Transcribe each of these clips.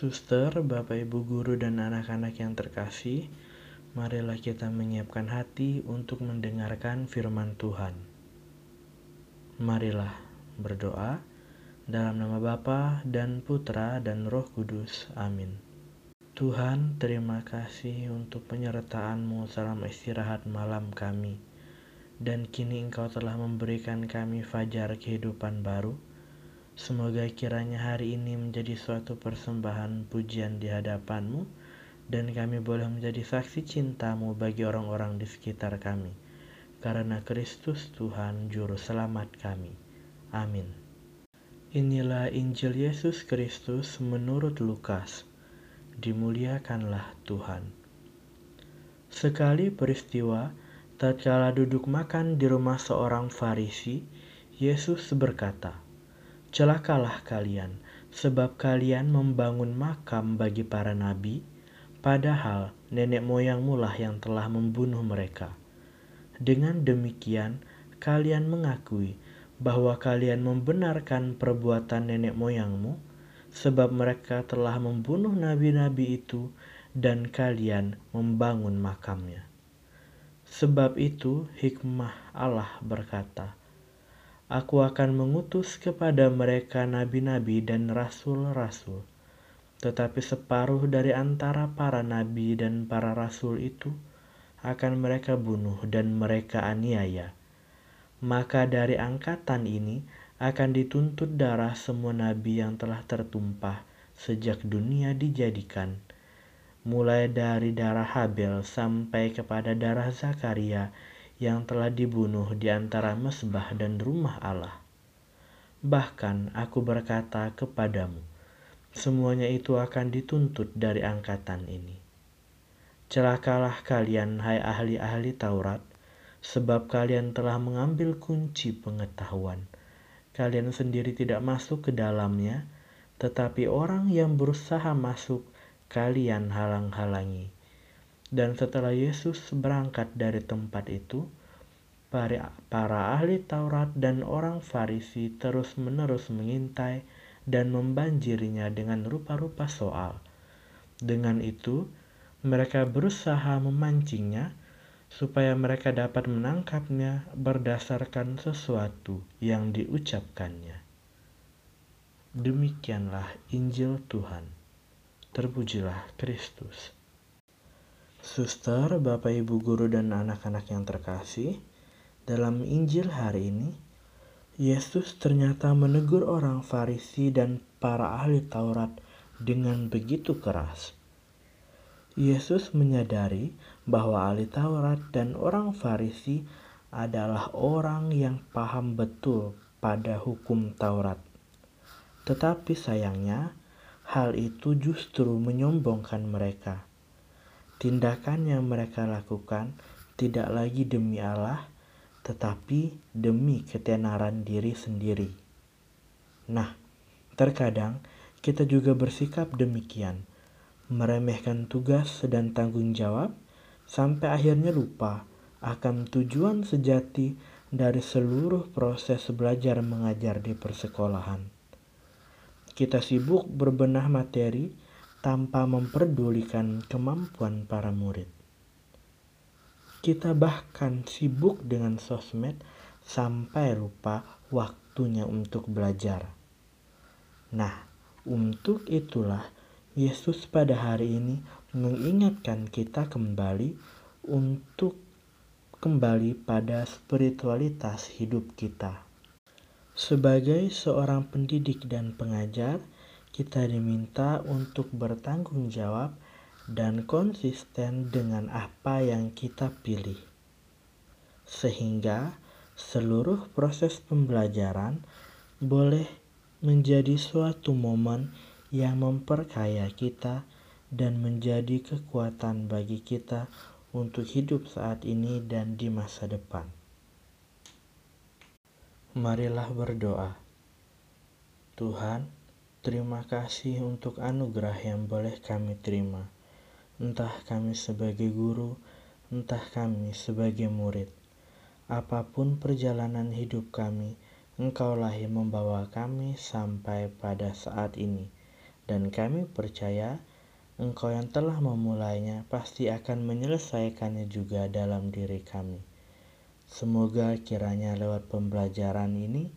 Suster, Bapak Ibu guru dan anak-anak yang terkasih, marilah kita menyiapkan hati untuk mendengarkan firman Tuhan. Marilah berdoa dalam nama Bapa dan Putra dan Roh Kudus. Amin. Tuhan, terima kasih untuk penyertaan-Mu selama istirahat malam kami. Dan kini Engkau telah memberikan kami fajar kehidupan baru Semoga kiranya hari ini menjadi suatu persembahan pujian di hadapanmu dan kami boleh menjadi saksi cintamu bagi orang-orang di sekitar kami. Karena Kristus Tuhan Juru Selamat kami. Amin. Inilah Injil Yesus Kristus menurut Lukas. Dimuliakanlah Tuhan. Sekali peristiwa, tatkala duduk makan di rumah seorang Farisi, Yesus berkata, Celakalah kalian, sebab kalian membangun makam bagi para nabi, padahal nenek moyangmu lah yang telah membunuh mereka. Dengan demikian, kalian mengakui bahwa kalian membenarkan perbuatan nenek moyangmu, sebab mereka telah membunuh nabi-nabi itu, dan kalian membangun makamnya. Sebab itu, hikmah Allah berkata, Aku akan mengutus kepada mereka nabi-nabi dan rasul-rasul. Tetapi separuh dari antara para nabi dan para rasul itu akan mereka bunuh dan mereka aniaya. Maka dari angkatan ini akan dituntut darah semua nabi yang telah tertumpah sejak dunia dijadikan, mulai dari darah Habel sampai kepada darah Zakaria yang telah dibunuh di antara mesbah dan rumah Allah. Bahkan aku berkata kepadamu, semuanya itu akan dituntut dari angkatan ini. Celakalah kalian, hai ahli-ahli Taurat, sebab kalian telah mengambil kunci pengetahuan. Kalian sendiri tidak masuk ke dalamnya, tetapi orang yang berusaha masuk, kalian halang-halangi dan setelah Yesus berangkat dari tempat itu, para, ahli Taurat dan orang Farisi terus-menerus mengintai dan membanjirinya dengan rupa-rupa soal. Dengan itu, mereka berusaha memancingnya supaya mereka dapat menangkapnya berdasarkan sesuatu yang diucapkannya. Demikianlah Injil Tuhan. Terpujilah Kristus. Suster, Bapak Ibu guru dan anak-anak yang terkasih, dalam Injil hari ini, Yesus ternyata menegur orang Farisi dan para ahli Taurat dengan begitu keras. Yesus menyadari bahwa ahli Taurat dan orang Farisi adalah orang yang paham betul pada hukum Taurat. Tetapi sayangnya, hal itu justru menyombongkan mereka Tindakan yang mereka lakukan tidak lagi demi Allah, tetapi demi ketenaran diri sendiri. Nah, terkadang kita juga bersikap demikian, meremehkan tugas dan tanggung jawab sampai akhirnya lupa akan tujuan sejati dari seluruh proses belajar mengajar di persekolahan. Kita sibuk berbenah materi tanpa memperdulikan kemampuan para murid. Kita bahkan sibuk dengan sosmed sampai lupa waktunya untuk belajar. Nah, untuk itulah Yesus pada hari ini mengingatkan kita kembali untuk kembali pada spiritualitas hidup kita. Sebagai seorang pendidik dan pengajar, kita diminta untuk bertanggung jawab dan konsisten dengan apa yang kita pilih, sehingga seluruh proses pembelajaran boleh menjadi suatu momen yang memperkaya kita dan menjadi kekuatan bagi kita untuk hidup saat ini dan di masa depan. Marilah berdoa. Tuhan, Terima kasih untuk anugerah yang boleh kami terima, entah kami sebagai guru, entah kami sebagai murid. Apa pun perjalanan hidup kami, Engkaulah yang membawa kami sampai pada saat ini. dan kami percaya Engkau yang telah memulainya pasti akan menyelesaikannya juga dalam diri kami. Semoga kiranya lewat pembelajaran ini,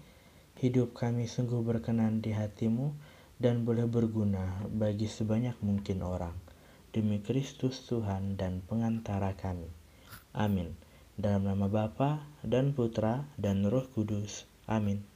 hidup kami sungguh berkenan di hatimu dan boleh berguna bagi sebanyak mungkin orang. Demi Kristus Tuhan dan pengantara kami. Amin. Dalam nama Bapa dan Putra dan Roh Kudus. Amin.